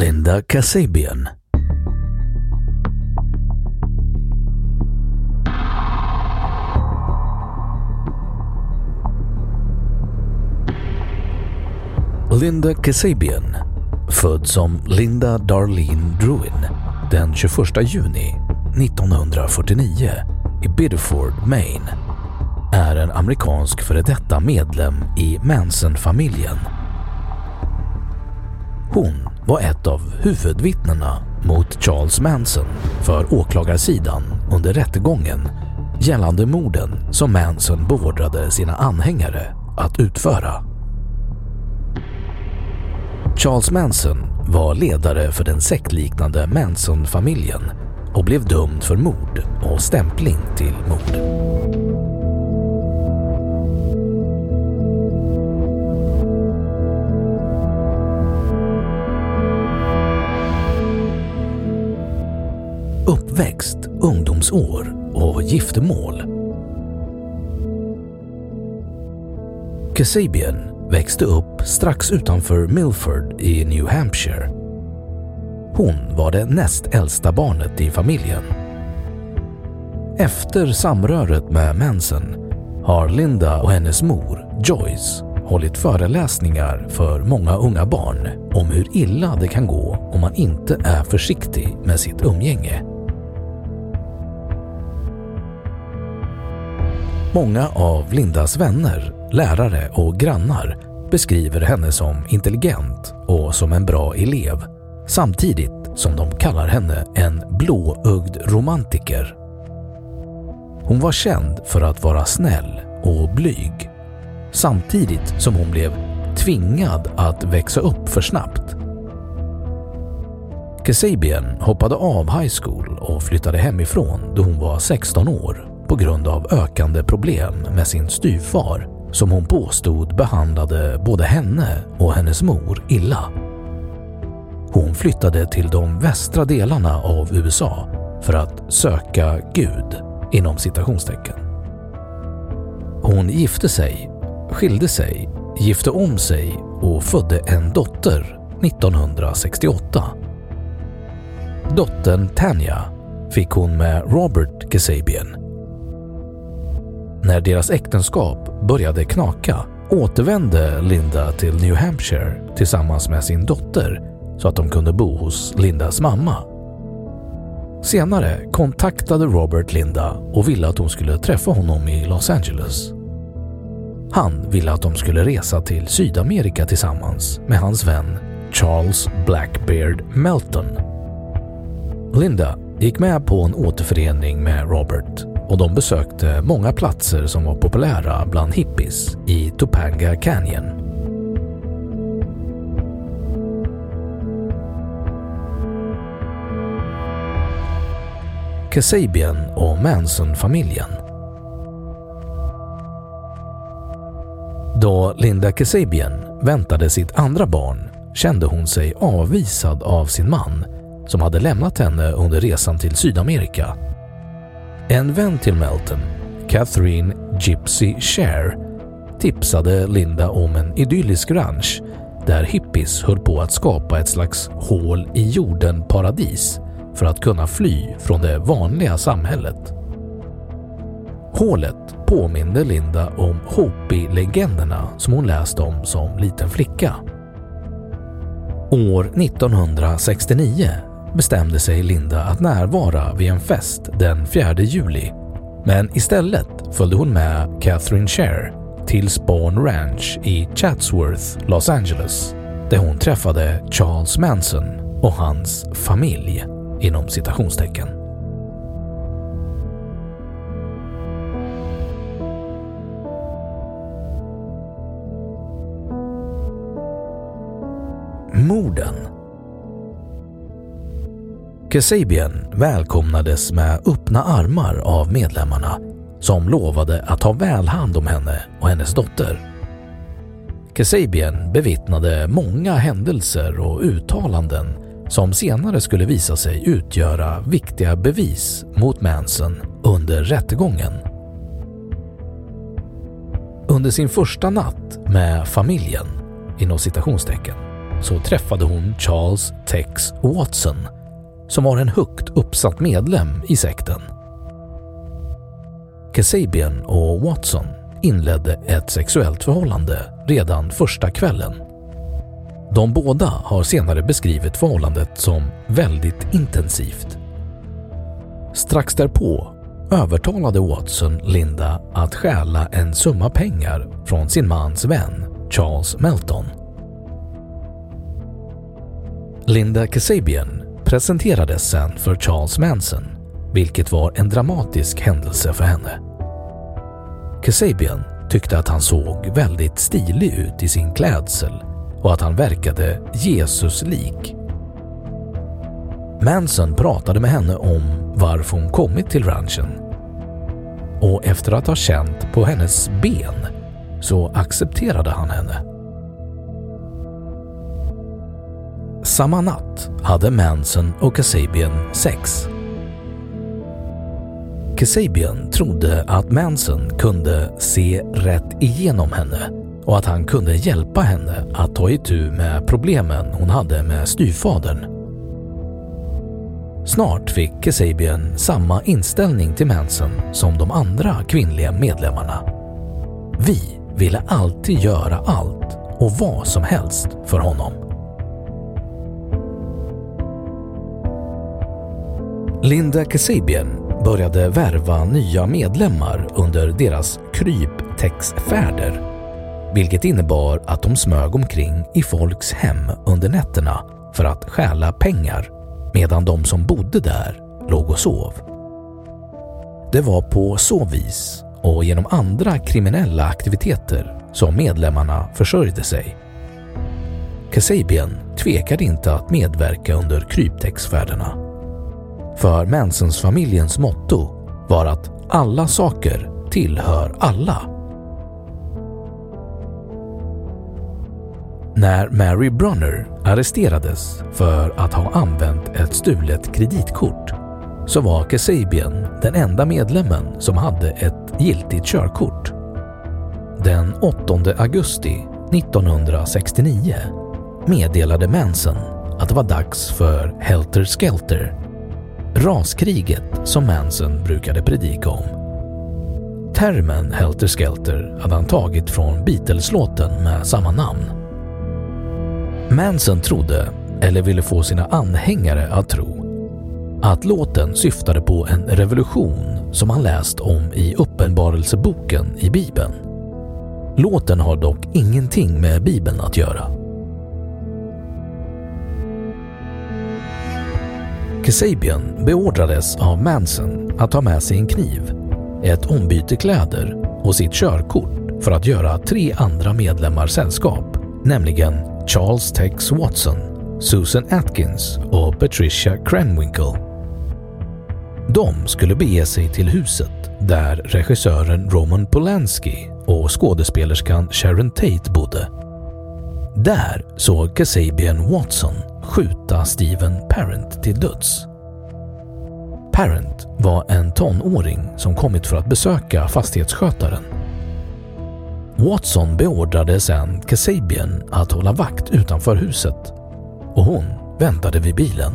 Linda Kasabian. Linda Kasabian, född som Linda Darlene Druin den 21 juni 1949 i Biddeford, Maine, är en amerikansk före detta medlem i Manson-familjen. Hon var ett av huvudvittnena mot Charles Manson för åklagarsidan under rättegången gällande morden som Manson beordrade sina anhängare att utföra. Charles Manson var ledare för den sektliknande Manson-familjen och blev dömd för mord och stämpling till mord. Uppväxt, ungdomsår och giftermål. Kasabian växte upp strax utanför Milford i New Hampshire. Hon var det näst äldsta barnet i familjen. Efter samröret med Manson har Linda och hennes mor, Joyce, hållit föreläsningar för många unga barn om hur illa det kan gå om man inte är försiktig med sitt umgänge. Många av Lindas vänner, lärare och grannar beskriver henne som intelligent och som en bra elev samtidigt som de kallar henne en blåögd romantiker. Hon var känd för att vara snäll och blyg samtidigt som hon blev tvingad att växa upp för snabbt. Kasabian hoppade av high school och flyttade hemifrån då hon var 16 år på grund av ökande problem med sin styvfar som hon påstod behandlade både henne och hennes mor illa. Hon flyttade till de västra delarna av USA för att söka Gud inom citationstecken. Hon gifte sig, skilde sig, gifte om sig och födde en dotter 1968. Dottern Tanya fick hon med Robert Kasabian när deras äktenskap började knaka återvände Linda till New Hampshire tillsammans med sin dotter så att de kunde bo hos Lindas mamma. Senare kontaktade Robert Linda och ville att hon skulle träffa honom i Los Angeles. Han ville att de skulle resa till Sydamerika tillsammans med hans vän Charles Blackbeard Melton. Linda gick med på en återförening med Robert och de besökte många platser som var populära bland hippies i Topanga Canyon. Kasabian och Manson-familjen. Då Linda Kasabian väntade sitt andra barn kände hon sig avvisad av sin man som hade lämnat henne under resan till Sydamerika. En vän till Melton, Catherine Gypsy Share, tipsade Linda om en idyllisk ranch där hippies höll på att skapa ett slags hål i jorden-paradis för att kunna fly från det vanliga samhället. Hålet påminde Linda om Hopi-legenderna som hon läst om som liten flicka. År 1969 bestämde sig Linda att närvara vid en fest den 4 juli men istället följde hon med Catherine Cher till Spawn Ranch i Chatsworth, Los Angeles där hon träffade Charles Manson och hans familj inom citationstecken. Morden Kasabian välkomnades med öppna armar av medlemmarna som lovade att ta väl hand om henne och hennes dotter. Kasabian bevittnade många händelser och uttalanden som senare skulle visa sig utgöra viktiga bevis mot Manson under rättegången. Under sin första natt med familjen, inom citationstecken, så träffade hon Charles Tex Watson som var en högt uppsatt medlem i sekten. Kasabian och Watson inledde ett sexuellt förhållande redan första kvällen. De båda har senare beskrivit förhållandet som väldigt intensivt. Strax därpå övertalade Watson Linda att stjäla en summa pengar från sin mans vän Charles Melton. Linda Kasabian presenterades sen för Charles Manson, vilket var en dramatisk händelse för henne. Kasabian tyckte att han såg väldigt stilig ut i sin klädsel och att han verkade Jesus-lik. Manson pratade med henne om varför hon kommit till ranchen och efter att ha känt på hennes ben så accepterade han henne. Samma natt hade Manson och Kasabian sex. Kasabian trodde att Manson kunde se rätt igenom henne och att han kunde hjälpa henne att ta itu med problemen hon hade med styvfadern. Snart fick Kasabian samma inställning till Manson som de andra kvinnliga medlemmarna. Vi ville alltid göra allt och vad som helst för honom. Linda Kasabian började värva nya medlemmar under deras kryptexfärder, vilket innebar att de smög omkring i folks hem under nätterna för att stjäla pengar medan de som bodde där låg och sov. Det var på så vis och genom andra kriminella aktiviteter som medlemmarna försörjde sig. Kasabian tvekade inte att medverka under kryptexfärderna för Mansons-familjens motto var att alla saker tillhör alla. När Mary Brunner arresterades för att ha använt ett stulet kreditkort så var Kasabian den enda medlemmen som hade ett giltigt körkort. Den 8 augusti 1969 meddelade Manson att det var dags för Helter Skelter raskriget som Manson brukade predika om. Termen Helter Skelter hade han tagit från Beatles-låten med samma namn. Manson trodde, eller ville få sina anhängare att tro, att låten syftade på en revolution som han läst om i Uppenbarelseboken i Bibeln. Låten har dock ingenting med Bibeln att göra. Kasabian beordrades av Manson att ta med sig en kniv, ett ombyte kläder och sitt körkort för att göra tre andra medlemmar sällskap, nämligen Charles Tex Watson, Susan Atkins och Patricia Krenwinkel. De skulle bege sig till huset där regissören Roman Polanski och skådespelerskan Sharon Tate bodde. Där såg Kasabian Watson skjuta Steven Parent till döds. Parent var en tonåring som kommit för att besöka fastighetsskötaren. Watson beordrade sedan Kasabian att hålla vakt utanför huset och hon väntade vid bilen.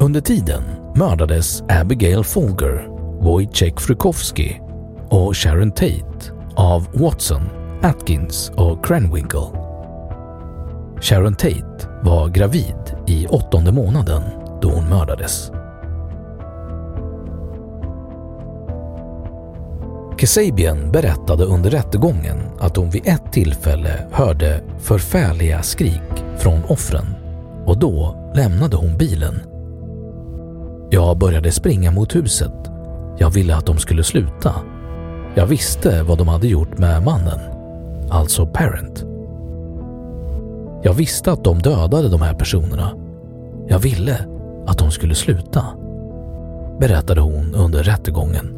Under tiden mördades Abigail Folger, Wojciech Frykowski och Sharon Tate av Watson, Atkins och Krenwinkle Sharon Tate var gravid i åttonde månaden då hon mördades. Kasabian berättade under rättegången att hon vid ett tillfälle hörde förfärliga skrik från offren och då lämnade hon bilen. Jag började springa mot huset. Jag ville att de skulle sluta. Jag visste vad de hade gjort med mannen, alltså Parent. Jag visste att de dödade de här personerna. Jag ville att de skulle sluta, berättade hon under rättegången.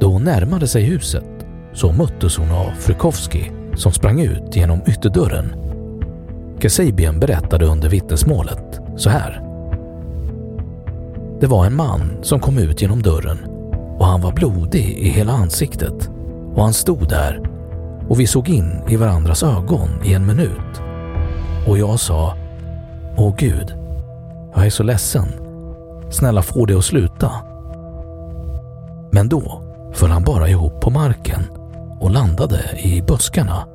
Då hon närmade sig huset så möttes hon av Frykowski som sprang ut genom ytterdörren. Kasabian berättade under vittnesmålet så här. Det var en man som kom ut genom dörren och han var blodig i hela ansiktet och han stod där och vi såg in i varandras ögon i en minut. Och jag sa Åh Gud, jag är så ledsen. Snälla få det att sluta. Men då föll han bara ihop på marken och landade i buskarna.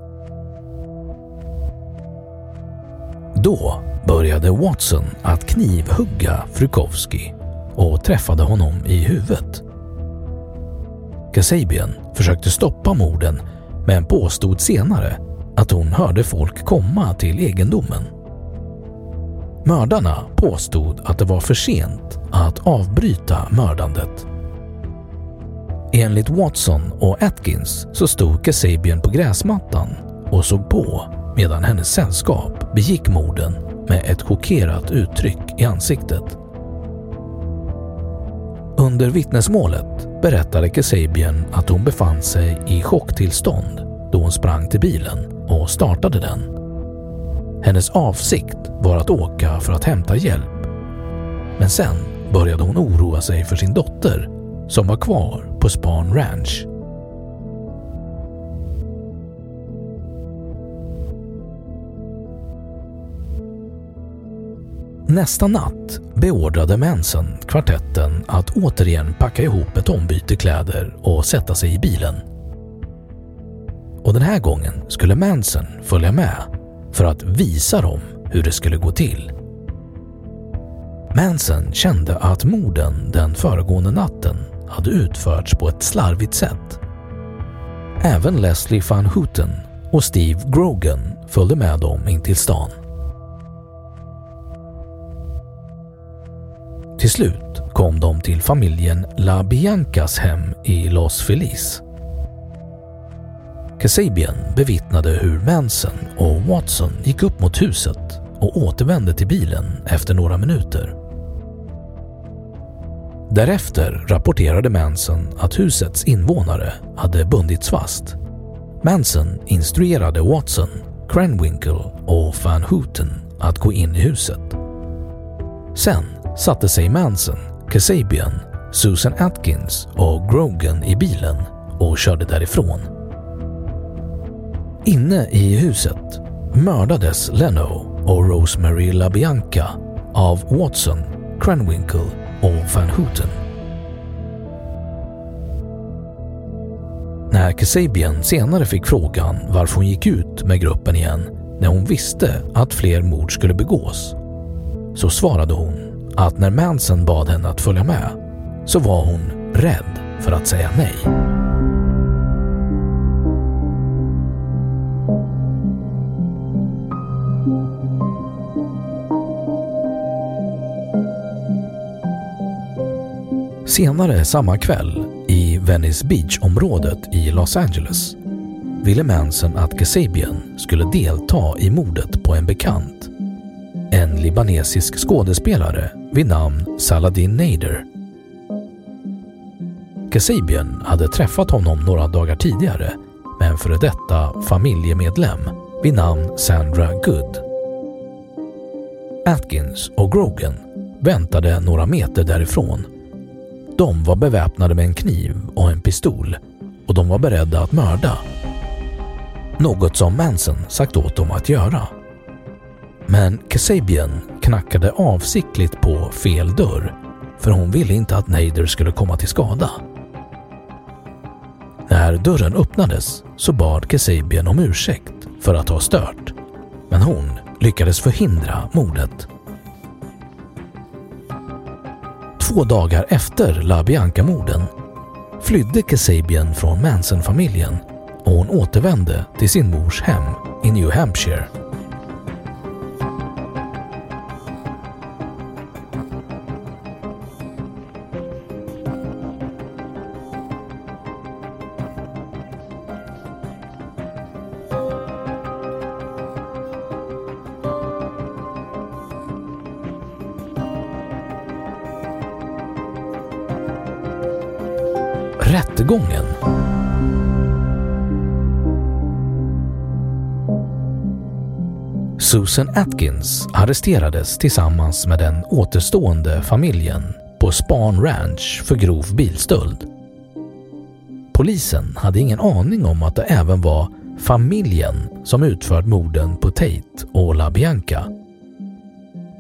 Då började Watson att knivhugga Frukowski och träffade honom i huvudet. Kasabian försökte stoppa morden men påstod senare att hon hörde folk komma till egendomen. Mördarna påstod att det var för sent att avbryta mördandet. Enligt Watson och Atkins så stod Kasabian på gräsmattan och såg på medan hennes sällskap begick morden med ett chockerat uttryck i ansiktet. Under vittnesmålet berättade Kasabian att hon befann sig i chocktillstånd då hon sprang till bilen och startade den. Hennes avsikt var att åka för att hämta hjälp. Men sen började hon oroa sig för sin dotter som var kvar på Span Ranch. Nästa natt beordrade Manson kvartetten att återigen packa ihop ett ombyte kläder och sätta sig i bilen. Och den här gången skulle Manson följa med för att visa dem hur det skulle gå till. Manson kände att morden den föregående natten hade utförts på ett slarvigt sätt. Även Leslie van Houten och Steve Grogan följde med dem in till stan. Till slut kom de till familjen La Biancas hem i Los Feliz. Kasabian bevittnade hur Manson och Watson gick upp mot huset och återvände till bilen efter några minuter. Därefter rapporterade Manson att husets invånare hade bundits fast. Manson instruerade Watson, Cranwinkle och Van Houten att gå in i huset. Sen satte sig Manson, Kasabian, Susan Atkins och Grogan i bilen och körde därifrån. Inne i huset mördades Leno och Rosemary LaBianca av Watson, Cranwinkle och Van Houten. När Kasabian senare fick frågan varför hon gick ut med gruppen igen när hon visste att fler mord skulle begås så svarade hon att när Manson bad henne att följa med så var hon rädd för att säga nej. Senare samma kväll i Venice Beach-området i Los Angeles ville Manson att Kasabian skulle delta i mordet på en bekant. En libanesisk skådespelare vid namn Saladin Nader. Kasabian hade träffat honom några dagar tidigare med en före detta familjemedlem vid namn Sandra Good. Atkins och Grogan väntade några meter därifrån. De var beväpnade med en kniv och en pistol och de var beredda att mörda. Något som Manson sagt åt dem att göra. Men Kasabian knackade avsiktligt på fel dörr för hon ville inte att Nader skulle komma till skada. När dörren öppnades så bad Kasabian om ursäkt för att ha stört, men hon lyckades förhindra mordet. Två dagar efter La Bianca-morden flydde Kasabian från Manson-familjen och hon återvände till sin mors hem i New Hampshire. Susan Atkins arresterades tillsammans med den återstående familjen på Span Ranch för grov bilstöld. Polisen hade ingen aning om att det även var familjen som utfört morden på Tate och LaBianca.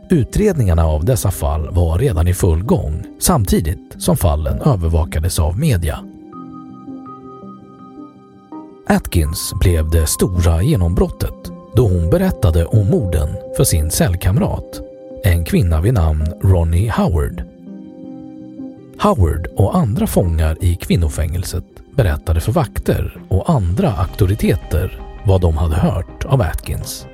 Utredningarna av dessa fall var redan i full gång samtidigt som fallen övervakades av media. Atkins blev det stora genombrottet då hon berättade om morden för sin cellkamrat, en kvinna vid namn Ronnie Howard. Howard och andra fångar i kvinnofängelset berättade för vakter och andra auktoriteter vad de hade hört av Atkins.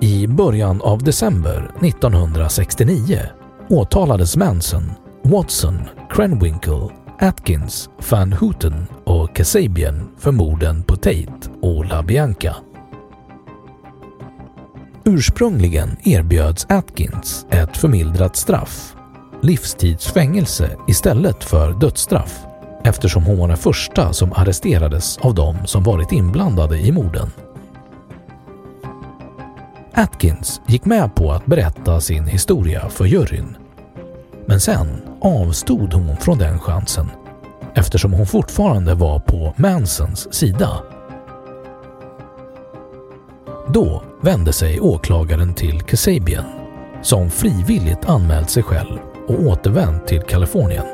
I början av december 1969 åtalades Manson, Watson, Krenwinkel Atkins, Van Houten och Kasabian för morden på Tate och La Bianca. Ursprungligen erbjöds Atkins ett förmildrat straff, livstidsfängelse istället för dödsstraff eftersom hon var den första som arresterades av dem som varit inblandade i morden. Atkins gick med på att berätta sin historia för juryn. Men sen avstod hon från den chansen eftersom hon fortfarande var på Mansons sida. Då vände sig åklagaren till Kasabian som frivilligt anmält sig själv och återvänt till Kalifornien.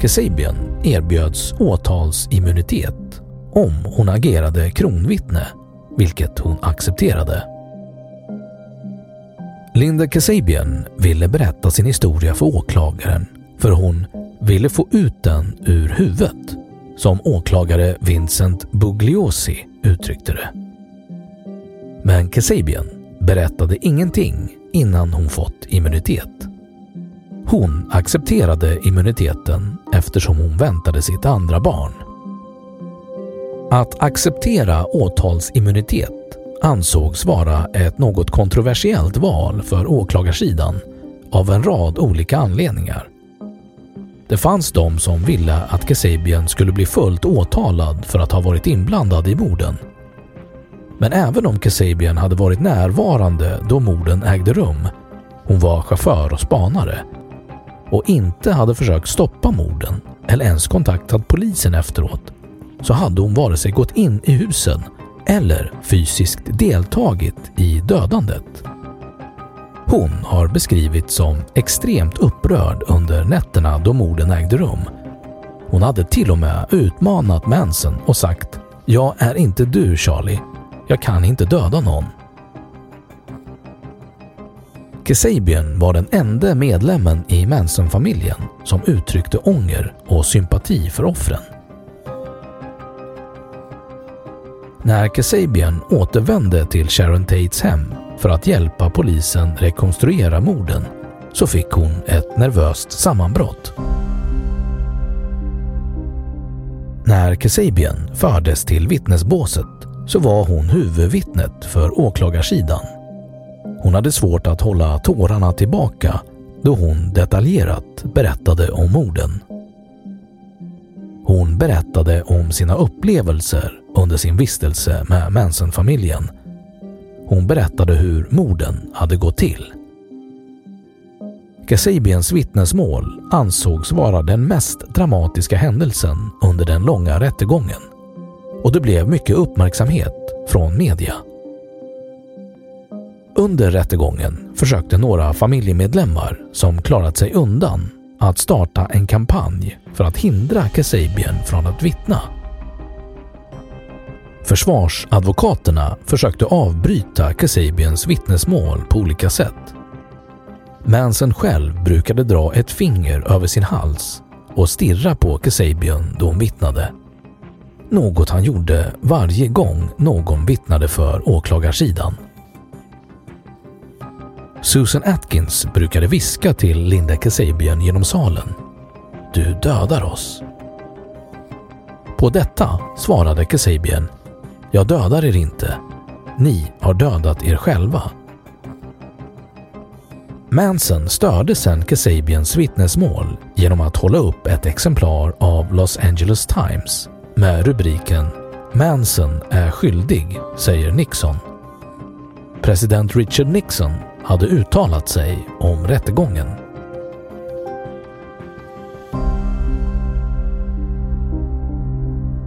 Kasabian erbjöds åtalsimmunitet om hon agerade kronvittne, vilket hon accepterade. Linda Kasabian ville berätta sin historia för åklagaren för hon ville få ut den ur huvudet, som åklagare Vincent Bugliosi uttryckte det. Men Kasabian berättade ingenting innan hon fått immunitet. Hon accepterade immuniteten eftersom hon väntade sitt andra barn. Att acceptera åtalsimmunitet ansågs vara ett något kontroversiellt val för åklagarsidan av en rad olika anledningar. Det fanns de som ville att Kasabian skulle bli fullt åtalad för att ha varit inblandad i morden. Men även om Kasabian hade varit närvarande då morden ägde rum, hon var chaufför och spanare och inte hade försökt stoppa morden eller ens kontaktat polisen efteråt, så hade hon vare sig gått in i husen eller fysiskt deltagit i dödandet. Hon har beskrivits som extremt upprörd under nätterna då morden ägde rum. Hon hade till och med utmanat Manson och sagt “Jag är inte du Charlie. Jag kan inte döda någon.” Kasabian var den enda medlemmen i Manson-familjen som uttryckte ånger och sympati för offren. När Kasabian återvände till Sharon Tates hem för att hjälpa polisen rekonstruera morden så fick hon ett nervöst sammanbrott. När Kasabian fördes till vittnesbåset så var hon huvudvittnet för åklagarsidan. Hon hade svårt att hålla tårarna tillbaka då hon detaljerat berättade om morden. Hon berättade om sina upplevelser under sin vistelse med Manson-familjen. Hon berättade hur morden hade gått till. Kasabians vittnesmål ansågs vara den mest dramatiska händelsen under den långa rättegången och det blev mycket uppmärksamhet från media. Under rättegången försökte några familjemedlemmar som klarat sig undan att starta en kampanj för att hindra Kasabian från att vittna. Försvarsadvokaterna försökte avbryta Kasabians vittnesmål på olika sätt. Manson själv brukade dra ett finger över sin hals och stirra på Kasabian då hon vittnade. Något han gjorde varje gång någon vittnade för åklagarsidan. Susan Atkins brukade viska till Linda Kasabian genom salen. Du dödar oss. På detta svarade Kasabian. Jag dödar er inte. Ni har dödat er själva. Manson störde sedan Kasabians vittnesmål genom att hålla upp ett exemplar av Los Angeles Times med rubriken “Manson är skyldig, säger Nixon”. President Richard Nixon hade uttalat sig om rättegången.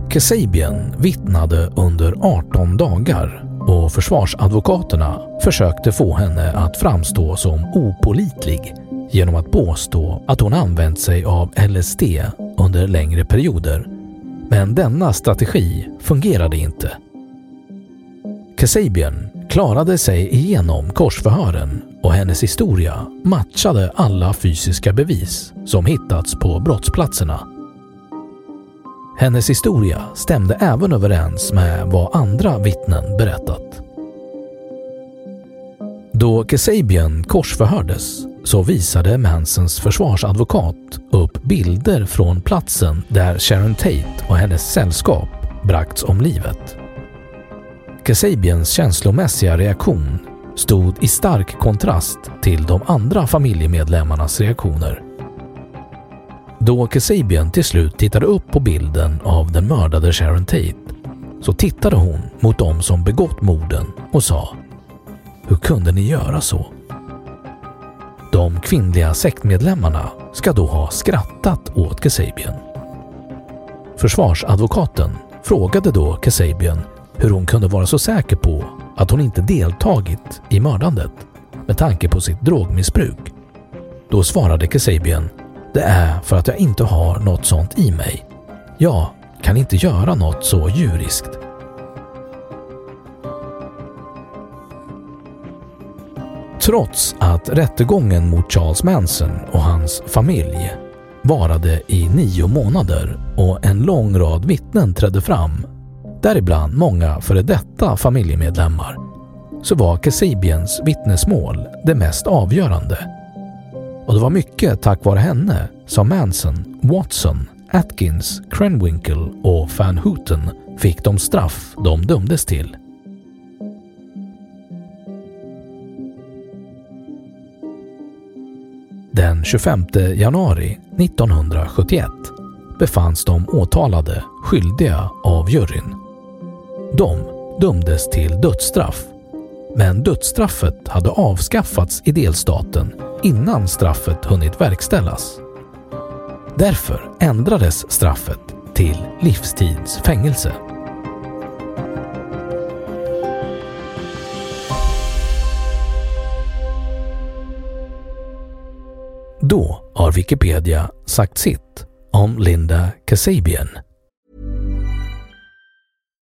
Kasabian vittnade under 18 dagar och försvarsadvokaterna försökte få henne att framstå som opolitlig genom att påstå att hon använt sig av LSD under längre perioder. Men denna strategi fungerade inte. Kasabian klarade sig igenom korsförhören och hennes historia matchade alla fysiska bevis som hittats på brottsplatserna. Hennes historia stämde även överens med vad andra vittnen berättat. Då Kasabian korsförhördes så visade Mansons försvarsadvokat upp bilder från platsen där Sharon Tate och hennes sällskap bragts om livet. Kasabians känslomässiga reaktion stod i stark kontrast till de andra familjemedlemmarnas reaktioner. Då Kasabian till slut tittade upp på bilden av den mördade Sharon Tate så tittade hon mot dem som begått morden och sa Hur kunde ni göra så? De kvinnliga sektmedlemmarna ska då ha skrattat åt Kasabian. Försvarsadvokaten frågade då Kasabian hur hon kunde vara så säker på att hon inte deltagit i mördandet med tanke på sitt drogmissbruk. Då svarade Kasabian det är för att jag inte har något sånt i mig. Jag kan inte göra något så djuriskt. Trots att rättegången mot Charles Manson och hans familj varade i nio månader och en lång rad vittnen trädde fram, däribland många före detta familjemedlemmar, så var Kasabians vittnesmål det mest avgörande. Och det var mycket tack vare henne som Manson, Watson, Atkins, Krenwinkel och Van Houten fick de straff de dömdes till. Den 25 januari 1971 befanns de åtalade skyldiga av juryn. De dömdes till dödsstraff, men dödsstraffet hade avskaffats i delstaten innan straffet hunnit verkställas. Därför ändrades straffet till livstidsfängelse. Då har Wikipedia sagt sitt om Linda Kasabian.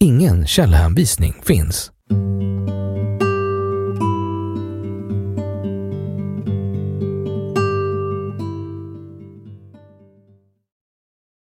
Ingen källhänvisning finns.